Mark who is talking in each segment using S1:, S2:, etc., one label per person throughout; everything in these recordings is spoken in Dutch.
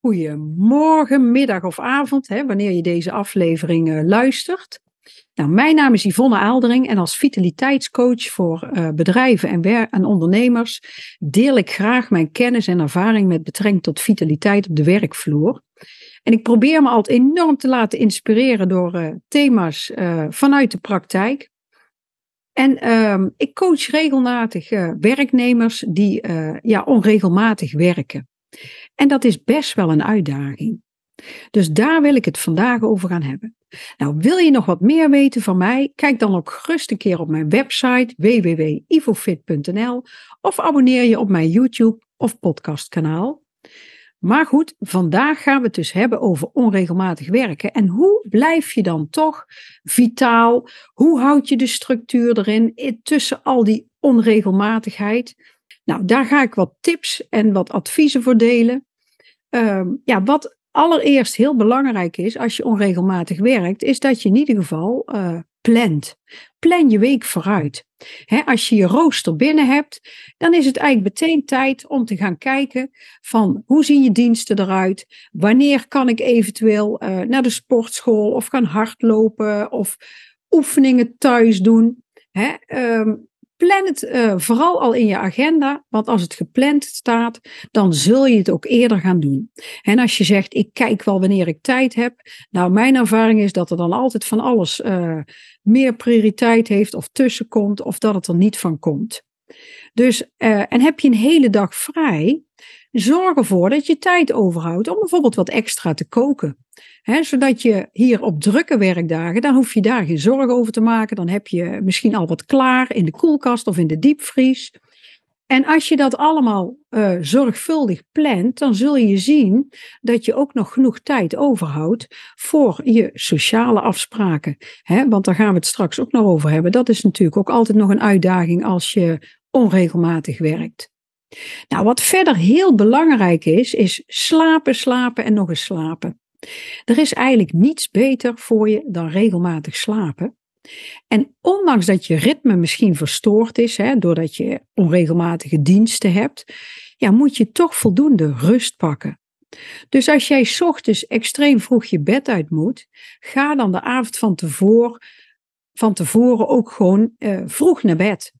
S1: Goedemorgen, middag of avond, hè, wanneer je deze aflevering uh, luistert. Nou, mijn naam is Yvonne Aaldering en als vitaliteitscoach voor uh, bedrijven en, en, ondernemers deel ik graag mijn kennis en ervaring met betrekking tot vitaliteit op de werkvloer. En ik probeer me altijd enorm te laten inspireren door uh, thema's vanuit de praktijk. En ehm, ik coach regelmatig werknemers die ja, onregelmatig werken. En dat is best wel een uitdaging. Dus daar wil ik het vandaag over gaan hebben. Nou, wil je nog wat meer weten van mij? Kijk dan ook gerust een keer op mijn website www.ivofit.nl of abonneer je op mijn YouTube of podcastkanaal. Maar goed, vandaag gaan we het dus hebben over onregelmatig werken. En hoe blijf je dan toch vitaal? Hoe houd je de structuur erin tussen al die onregelmatigheid? Nou, daar ga ik wat tips en wat adviezen voor delen. Ehm, ja, wat allereerst heel belangrijk is als je onregelmatig werkt, is dat je in ieder geval uh, plant. Plan je week vooruit. als je je rooster binnen hebt, dan is het eigenlijk meteen tijd om te gaan kijken van hoe zien je diensten eruit? Wanneer kan ik eventueel uh, naar de sportschool of gaan hardlopen of oefeningen thuis doen? He, Plan het uh, vooral al in je agenda, want als het gepland staat, dan zul je het ook eerder gaan doen. En als je zegt, ik kijk wel wanneer ik tijd heb, nou mijn ervaring is dat er dan altijd van alles uh, meer prioriteit heeft of tussenkomt of dat het er niet van komt. Dus, uh, en heb je een hele dag vrij, zorg ervoor dat je tijd overhoudt om bijvoorbeeld wat extra te koken zodat je hier op drukke werkdagen, dan hoef je daar geen zorgen over te maken. Dan heb je misschien al wat klaar in de koelkast of in de diepvries. En als je dat allemaal uh, zorgvuldig plant, dan zul je zien dat je ook nog genoeg tijd overhoudt voor je sociale afspraken. want daar gaan we het straks ook nog over hebben. Dat is natuurlijk ook altijd nog een uitdaging als je onregelmatig werkt. Nou, wat verder heel belangrijk is, is slapen, slapen en nog eens slapen. Er is eigenlijk niets beter voor je dan regelmatig slapen. En ondanks dat je ritme misschien verstoord is, hè, doordat je onregelmatige diensten hebt, ja, moet je toch voldoende rust pakken. Dus als jij ochtends extreem vroeg je bed uit moet, ga dan de avond van tevoren, van tevoren ook gewoon uh, vroeg naar bed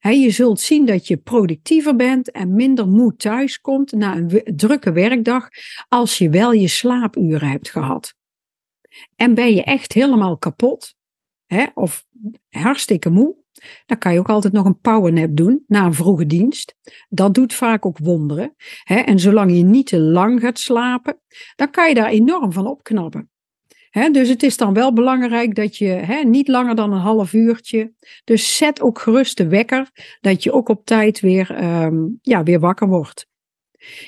S1: je zult zien dat je productiever bent en minder moe thuiskomt na een drukke werkdag als je wel je slaapuren hebt gehad. En ben je echt helemaal kapot of hartstikke moe, dan kan je ook altijd nog een powernap doen na een vroege dienst. Dat doet vaak ook wonderen. En zolang je niet te lang gaat slapen, dan kan je daar enorm van opknappen dus het is dan wel belangrijk dat je niet langer dan een half uurtje. Dus zet ook gerust de wekker, dat je ook op tijd weer, ehm, ja, weer wakker wordt.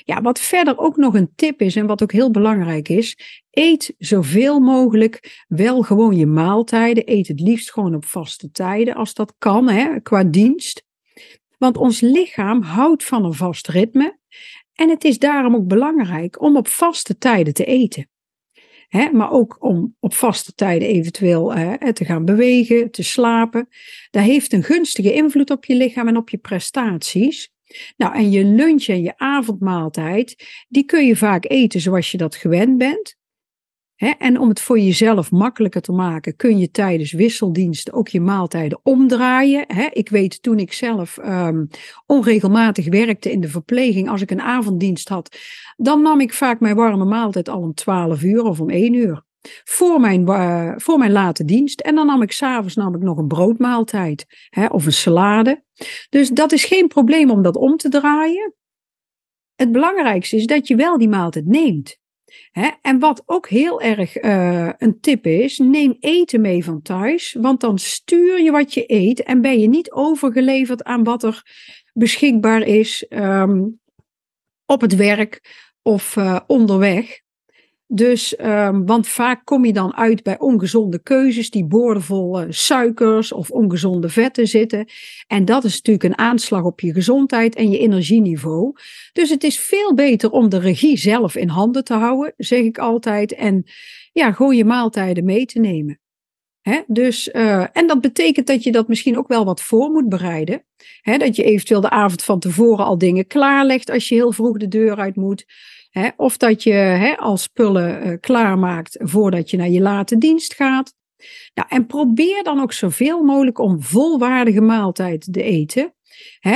S1: Ja, wat verder ook nog een tip is en wat ook heel belangrijk is, eet zoveel mogelijk wel gewoon je maaltijden. Eet het liefst gewoon op vaste tijden als dat kan, hè, qua dienst. Want ons lichaam houdt van een vast ritme. En het is daarom ook belangrijk om op vaste tijden te eten. Hè, maar ook om op vaste tijden eventueel hè, te gaan bewegen, te slapen. Dat heeft een gunstige invloed op je lichaam en op je prestaties. Nou, en je lunch en je avondmaaltijd, die kun je vaak eten zoals je dat gewend bent en om het voor jezelf makkelijker te maken, kun je tijdens wisseldiensten ook je maaltijden omdraaien. ik weet toen ik zelf um, onregelmatig werkte in de verpleging, als ik een avonddienst had, dan nam ik vaak mijn warme maaltijd al om 12 uur of om 1 uur. Voor mijn, voor mijn late dienst. En dan nam ik s'avonds nog een broodmaaltijd of een salade. Dus dat is geen probleem om dat om te draaien. Het belangrijkste is dat je wel die maaltijd neemt. En wat ook heel erg uh, een tip is, neem eten mee van thuis, want dan stuur je wat je eet en ben je niet overgeleverd aan wat er beschikbaar is um, op het werk of uh, onderweg. Dus, um, want vaak kom je dan uit bij ongezonde keuzes die boordevol suikers of ongezonde vetten zitten. En dat is natuurlijk een aanslag op je gezondheid en je energieniveau. Dus het is veel beter om de regie zelf in handen te houden, zeg ik altijd. En ja, gewoon je maaltijden mee te nemen. Dus, uh, en dat betekent dat je dat misschien ook wel wat voor moet bereiden. Dat je eventueel de avond van tevoren al dingen klaarlegt als je heel vroeg de deur uit moet. Of dat je hè, al spullen uh, klaarmaakt voordat je naar je late dienst gaat. Nou, en probeer dan ook zoveel mogelijk om volwaardige maaltijden te eten,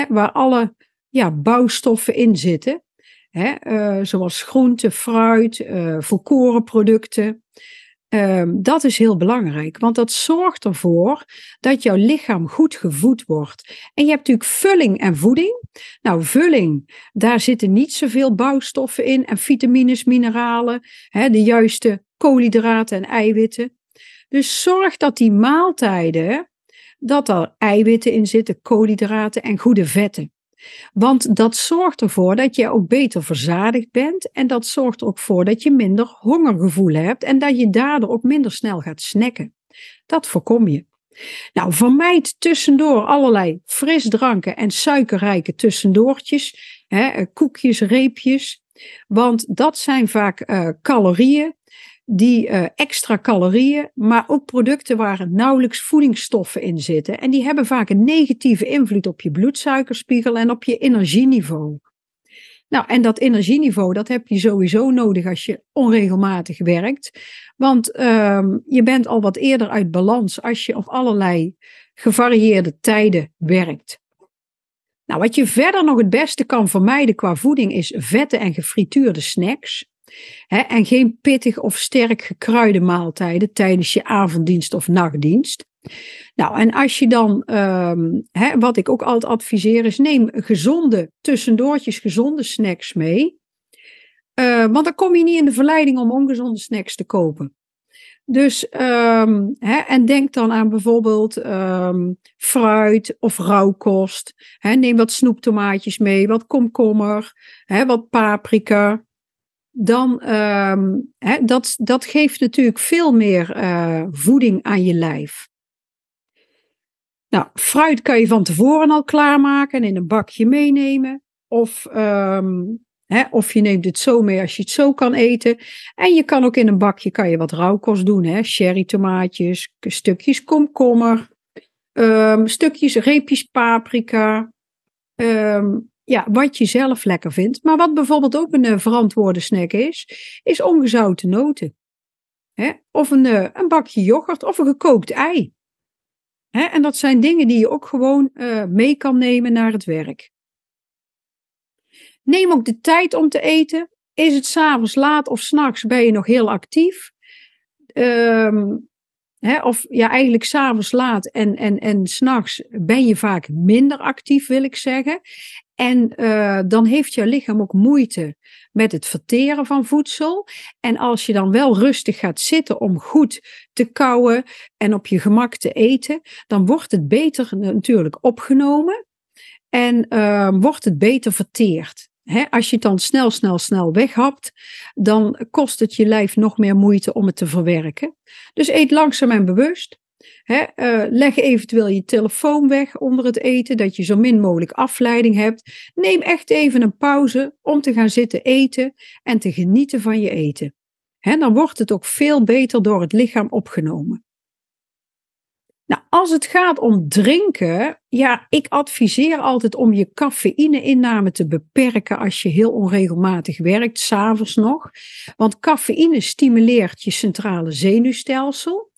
S1: waar alle ja, bouwstoffen in zitten. Uh, zoals groente, fruit, uh, volkoren producten. Um, dat is heel belangrijk, want dat zorgt ervoor dat jouw lichaam goed gevoed wordt. En je hebt natuurlijk vulling en voeding. Nou, vulling, daar zitten niet zoveel bouwstoffen in en vitamines, mineralen, de juiste koolhydraten en eiwitten. Dus zorg dat die maaltijden, dat er eiwitten in zitten, koolhydraten en goede vetten. Want dat zorgt ervoor dat je ook beter verzadigd bent en dat zorgt ook voor dat je minder hongergevoel hebt en dat je daardoor ook minder snel gaat snacken. Dat voorkom je. Nou, vermijd tussendoor allerlei frisdranken en suikerrijke tussendoortjes, hè, koekjes, reepjes, want dat zijn vaak uh, calorieën die uh, extra calorieën, maar ook producten waar nauwelijks voedingsstoffen in zitten. En die hebben vaak een negatieve invloed op je bloedsuikerspiegel en op je energieniveau. Nou, en dat energieniveau, dat heb je sowieso nodig als je onregelmatig werkt. Want um, je bent al wat eerder uit balans als je op allerlei gevarieerde tijden werkt. Nou, wat je verder nog het beste kan vermijden qua voeding is vetten en gefrituurde snacks en geen pittig of sterk gekruide maaltijden tijdens je avonddienst of nachtdienst. Nou, en als je dan, um, wat ik ook altijd adviseer, is neem gezonde tussendoortjes, gezonde snacks mee. Uh, want dan kom je niet in de verleiding om ongezonde snacks te kopen. Dus, um, en denk dan aan bijvoorbeeld um, fruit of rauwkost. neem wat snoeptomaatjes mee, wat komkommer, wat paprika dan um, dat, dat geeft natuurlijk veel meer uh, voeding aan je lijf. Nou, fruit kan je van tevoren al klaarmaken en in een bakje meenemen. Of, hè, of je neemt het zo mee als je het zo kan eten. En je kan ook in een bakje kan je wat rauwkost doen. Hè? Cherry tomaatjes, stukjes komkommer, um, stukjes reepjes paprika. Ja, wat je zelf lekker vindt. Maar wat bijvoorbeeld ook een uh, verantwoorde snack is, is ongezouten noten. Hè? Of een, uh, een bakje yoghurt of een gekookt ei. En dat zijn dingen die je ook gewoon uh, mee kan nemen naar het werk. Neem ook de tijd om te eten. Is het s'avonds laat of s'nachts ben je nog heel actief? Um, Hè, of ja, eigenlijk s'avonds laat en, en, en s'nachts ben je vaak minder actief, wil ik zeggen. En uh, dan heeft je lichaam ook moeite met het verteren van voedsel. En als je dan wel rustig gaat zitten om goed te kauwen en op je gemak te eten, dan wordt het beter natuurlijk opgenomen en uh, wordt het beter verteerd als je het dan snel, snel, snel weghapt, dan kost het je lijf nog meer moeite om het te verwerken. Dus eet langzaam en bewust. Uh, leg eventueel je telefoon weg onder het eten, dat je zo min mogelijk afleiding hebt. Neem echt even een pauze om te gaan zitten eten en te genieten van je eten. dan wordt het ook veel beter door het lichaam opgenomen. Nou, als het gaat om drinken, ja, ik adviseer altijd om je cafeïne-inname te beperken als je heel onregelmatig werkt, s'avonds nog. Want cafeïne stimuleert je centrale zenuwstelsel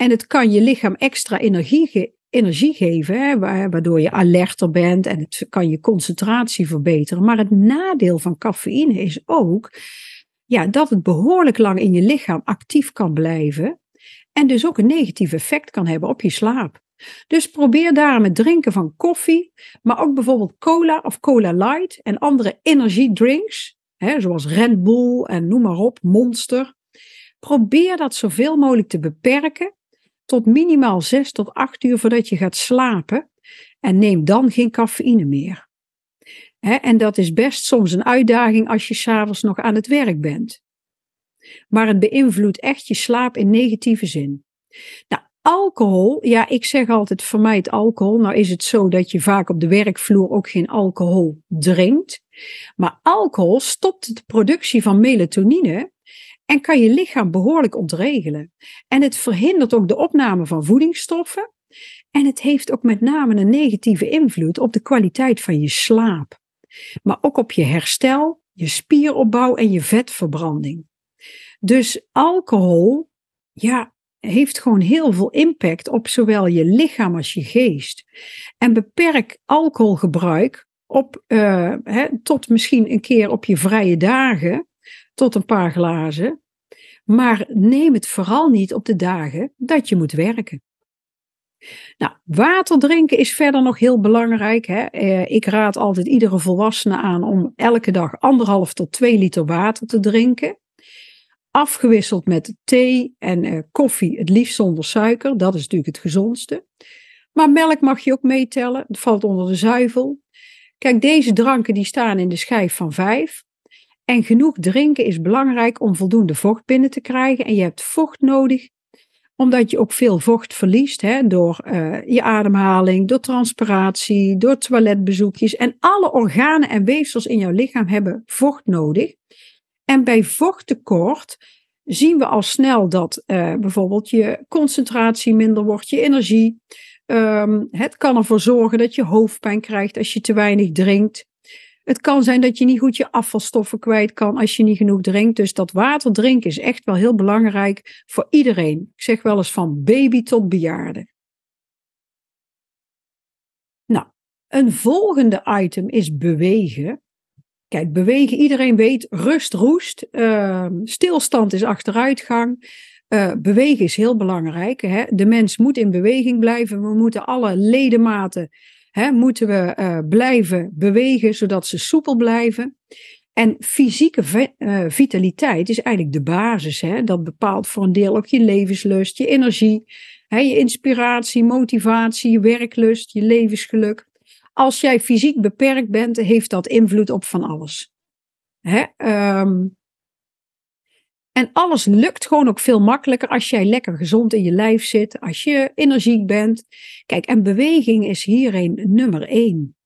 S1: en het kan je lichaam extra energie, energie geven, hè, waardoor je alerter bent en het kan je concentratie verbeteren. Maar het nadeel van cafeïne is ook ja, dat het behoorlijk lang in je lichaam actief kan blijven. En dus ook een negatief effect kan hebben op je slaap. Dus probeer daarom het drinken van koffie, maar ook bijvoorbeeld cola of cola light en andere energiedrinks, hè, zoals Red Bull en noem maar op, Monster. Probeer dat zoveel mogelijk te beperken tot minimaal 6 tot 8 uur voordat je gaat slapen en neem dan geen cafeïne meer. En dat is best soms een uitdaging als je s'avonds nog aan het werk bent maar het beïnvloedt echt je slaap in negatieve zin. Nou, alcohol, ja, ik zeg altijd vermijd alcohol. Nou is het zo dat je vaak op de werkvloer ook geen alcohol drinkt. Maar alcohol stopt de productie van melatonine en kan je lichaam behoorlijk ontregelen. En het verhindert ook de opname van voedingsstoffen. En het heeft ook met name een negatieve invloed op de kwaliteit van je slaap. Maar ook op je herstel, je spieropbouw en je vetverbranding. Dus alcohol, ja, heeft gewoon heel veel impact op zowel je lichaam als je geest. En beperk alcoholgebruik op, uh, tot misschien een keer op je vrije dagen, tot een paar glazen. Maar neem het vooral niet op de dagen dat je moet werken. Nou, water drinken is verder nog heel belangrijk. Hè. Eh, ik raad altijd iedere volwassene aan om elke dag anderhalf tot twee liter water te drinken. Afgewisseld met thee en eh, koffie, het liefst zonder suiker. Dat is natuurlijk het gezondste. Maar melk mag je ook meetellen. Het valt onder de zuivel. Kijk, deze dranken die staan in de schijf van vijf. En genoeg drinken is belangrijk om voldoende vocht binnen te krijgen. En je hebt vocht nodig omdat je ook veel vocht verliest hè, door uh, je ademhaling, door transpiratie, door toiletbezoekjes. En alle organen en weefsels in jouw lichaam hebben vocht nodig. En bij vochttekort zien we al snel dat uh, bijvoorbeeld je concentratie minder wordt, je energie. Um, het kan ervoor zorgen dat je hoofdpijn krijgt als je te weinig drinkt. Het kan zijn dat je niet goed je afvalstoffen kwijt kan als je niet genoeg drinkt. Dus dat water drinken is echt wel heel belangrijk voor iedereen. Ik zeg wel eens van baby tot bejaarde. Nou, een volgende item is bewegen. Kijk, bewegen, iedereen weet, rust roest, uh, stilstand is achteruitgang. Uh, bewegen is heel belangrijk. Hè? De mens moet in beweging blijven. We moeten alle ledematen Hè, moeten we uh, blijven bewegen zodat ze soepel blijven. En fysieke uh, vitaliteit is eigenlijk de basis. Hè? Dat bepaalt voor een deel ook je levenslust, je energie, hè, je inspiratie, motivatie, je werklust, je levensgeluk. Als jij fysiek beperkt bent, heeft dat invloed op van alles. Hè? Um, en alles lukt gewoon ook veel makkelijker als jij lekker gezond in je lijf zit, als je energiek bent. Kijk, en beweging is hierin nummer één.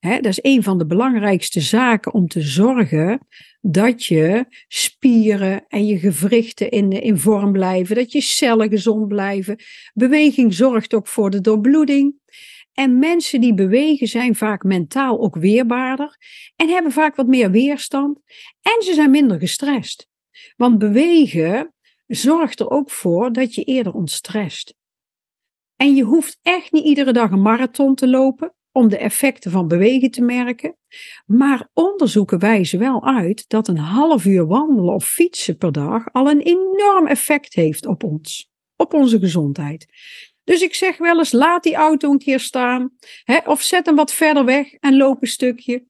S1: dat is een van de belangrijkste zaken om te zorgen dat je spieren en je gewrichten in, in vorm blijven, dat je cellen gezond blijven. Beweging zorgt ook voor de doorbloeding. En mensen die bewegen zijn vaak mentaal ook weerbaarder en hebben vaak wat meer weerstand en ze zijn minder gestrest. Want bewegen zorgt er ook voor dat je eerder ontstrest. En je hoeft echt niet iedere dag een marathon te lopen om de effecten van bewegen te merken. Maar onderzoeken wijzen wel uit dat een half uur wandelen of fietsen per dag al een enorm effect heeft op ons, op onze gezondheid. Dus ik zeg wel eens: laat die auto een keer staan, hè, of zet hem wat verder weg en loop een stukje.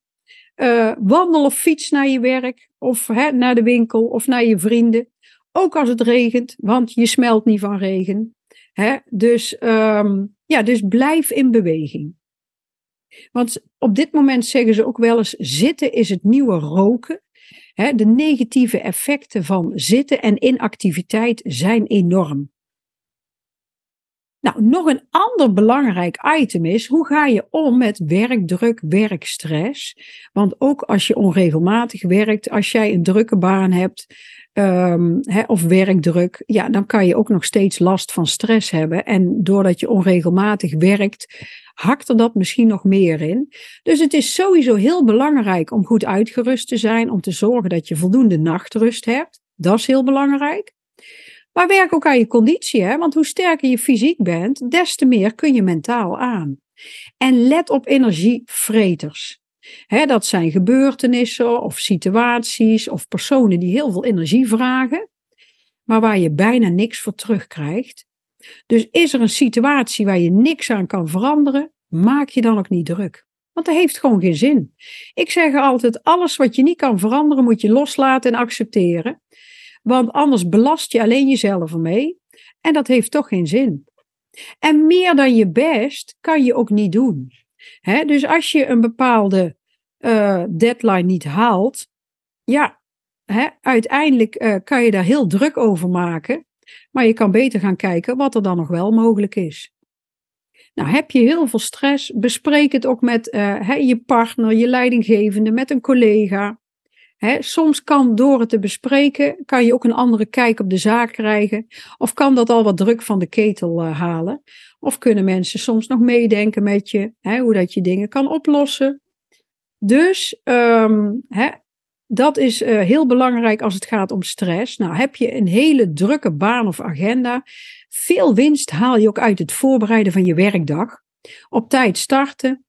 S1: Uh, wandel of fiets naar je werk, of hè, naar de winkel, of naar je vrienden. Ook als het regent, want je smelt niet van regen. Hè? Dus, um, ja, dus blijf in beweging. Want op dit moment zeggen ze ook wel eens: zitten is het nieuwe roken. Hè? De negatieve effecten van zitten en inactiviteit zijn enorm. Nou, nog een ander belangrijk item is, hoe ga je om met werkdruk, werkstress? Want ook als je onregelmatig werkt, als jij een drukke baan hebt um, of werkdruk, ja, dan kan je ook nog steeds last van stress hebben. En doordat je onregelmatig werkt, hakt er dat misschien nog meer in. Dus het is sowieso heel belangrijk om goed uitgerust te zijn, om te zorgen dat je voldoende nachtrust hebt. Dat is heel belangrijk. Maar werk ook aan je conditie, hè? want hoe sterker je fysiek bent, des te meer kun je mentaal aan. En let op energievreters. Hè, dat zijn gebeurtenissen of situaties of personen die heel veel energie vragen, maar waar je bijna niks voor terugkrijgt. Dus is er een situatie waar je niks aan kan veranderen, maak je dan ook niet druk. Want dat heeft gewoon geen zin. Ik zeg altijd: alles wat je niet kan veranderen, moet je loslaten en accepteren. Want anders belast je alleen jezelf ermee. En dat heeft toch geen zin. En meer dan je best kan je ook niet doen. dus als je een bepaalde uh, deadline niet haalt, ja, uiteindelijk uh, kan je daar heel druk over maken. Maar je kan beter gaan kijken wat er dan nog wel mogelijk is. Nou, heb je heel veel stress, bespreek het ook met uh, je partner, je leidinggevende, met een collega soms kan door het te bespreken, kan je ook een andere kijk op de zaak krijgen. Of kan dat al wat druk van de ketel uh, halen. Of kunnen mensen soms nog meedenken met je, hoe dat je dingen kan oplossen. Dus um, dat is uh, heel belangrijk als het gaat om stress. Nou, heb je een hele drukke baan of agenda, veel winst haal je ook uit het voorbereiden van je werkdag. Op tijd starten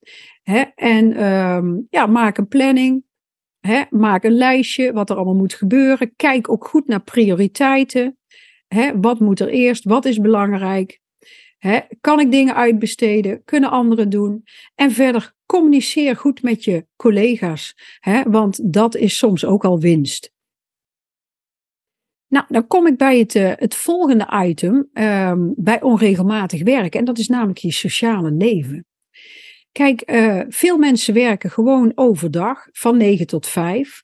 S1: en um, ja, maak een planning. Maak een lijstje wat er allemaal moet gebeuren. Kijk ook goed naar prioriteiten. Wat moet er eerst? Wat is belangrijk? Kan ik dingen uitbesteden? Kunnen anderen doen? En verder communiceer goed met je collega's, want dat is soms ook al winst. Nou, dan kom ik bij het, uh, het volgende item, um, bij onregelmatig werk. En dat is namelijk je sociale leven. Kijk, uh, veel mensen werken gewoon overdag van 9 tot 5.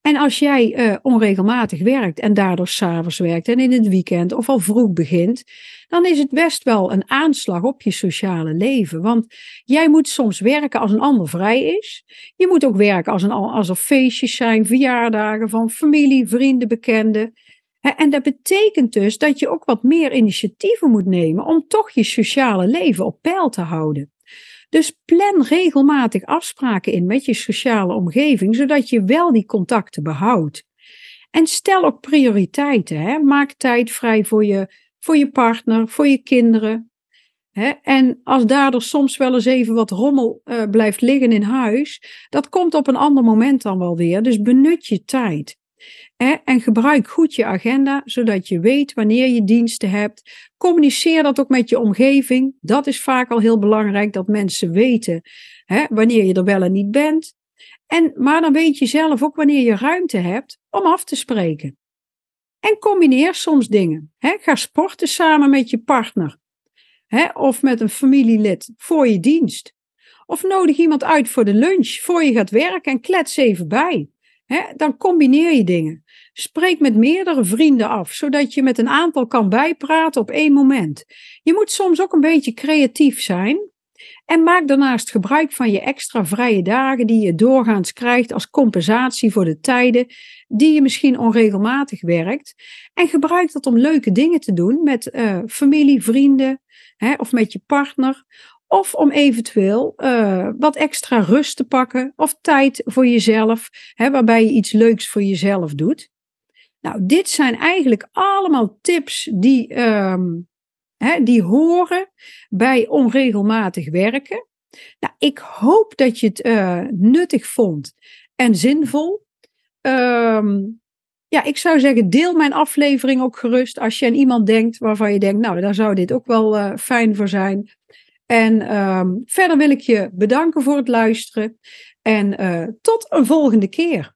S1: En als jij uh, onregelmatig werkt en daardoor s'avonds werkt en in het weekend of al vroeg begint, dan is het best wel een aanslag op je sociale leven. Want jij moet soms werken als een ander vrij is. Je moet ook werken als, als er feestjes zijn, verjaardagen van familie, vrienden, bekenden. En dat betekent dus dat je ook wat meer initiatieven moet nemen om toch je sociale leven op peil te houden. Dus plan regelmatig afspraken in met je sociale omgeving, zodat je wel die contacten behoudt. En stel ook prioriteiten. Hè? Maak tijd vrij voor je, voor je partner, voor je kinderen. En als daardoor soms wel eens even wat rommel uh, blijft liggen in huis, dat komt op een ander moment dan wel weer. Dus benut je tijd. En gebruik goed je agenda, zodat je weet wanneer je diensten hebt. Communiceer dat ook met je omgeving. Dat is vaak al heel belangrijk, dat mensen weten hè, wanneer je er wel en niet bent. En, maar dan weet je zelf ook wanneer je ruimte hebt om af te spreken. En combineer soms dingen. Hè. Ga sporten samen met je partner. Hè, of met een familielid voor je dienst. Of nodig iemand uit voor de lunch voor je gaat werken en klets even bij dan combineer je dingen. Spreek met meerdere vrienden af, zodat je met een aantal kan bijpraten op één moment. Je moet soms ook een beetje creatief zijn. En maak daarnaast gebruik van je extra vrije dagen die je doorgaans krijgt als compensatie voor de tijden die je misschien onregelmatig werkt. En gebruik dat om leuke dingen te doen met uh, familie, vrienden hè, of met je partner. Of om eventueel uh, wat extra rust te pakken of tijd voor jezelf, hè, waarbij je iets leuks voor jezelf doet. Nou, dit zijn eigenlijk allemaal tips die, um, hè, die horen bij onregelmatig werken. Nou, ik hoop dat je het uh, nuttig vond en zinvol. Um, ja, ik zou zeggen, deel mijn aflevering ook gerust als je aan iemand denkt waarvan je denkt, nou, daar zou dit ook wel uh, fijn voor zijn. En um, verder wil ik je bedanken voor het luisteren. En uh, tot een volgende keer.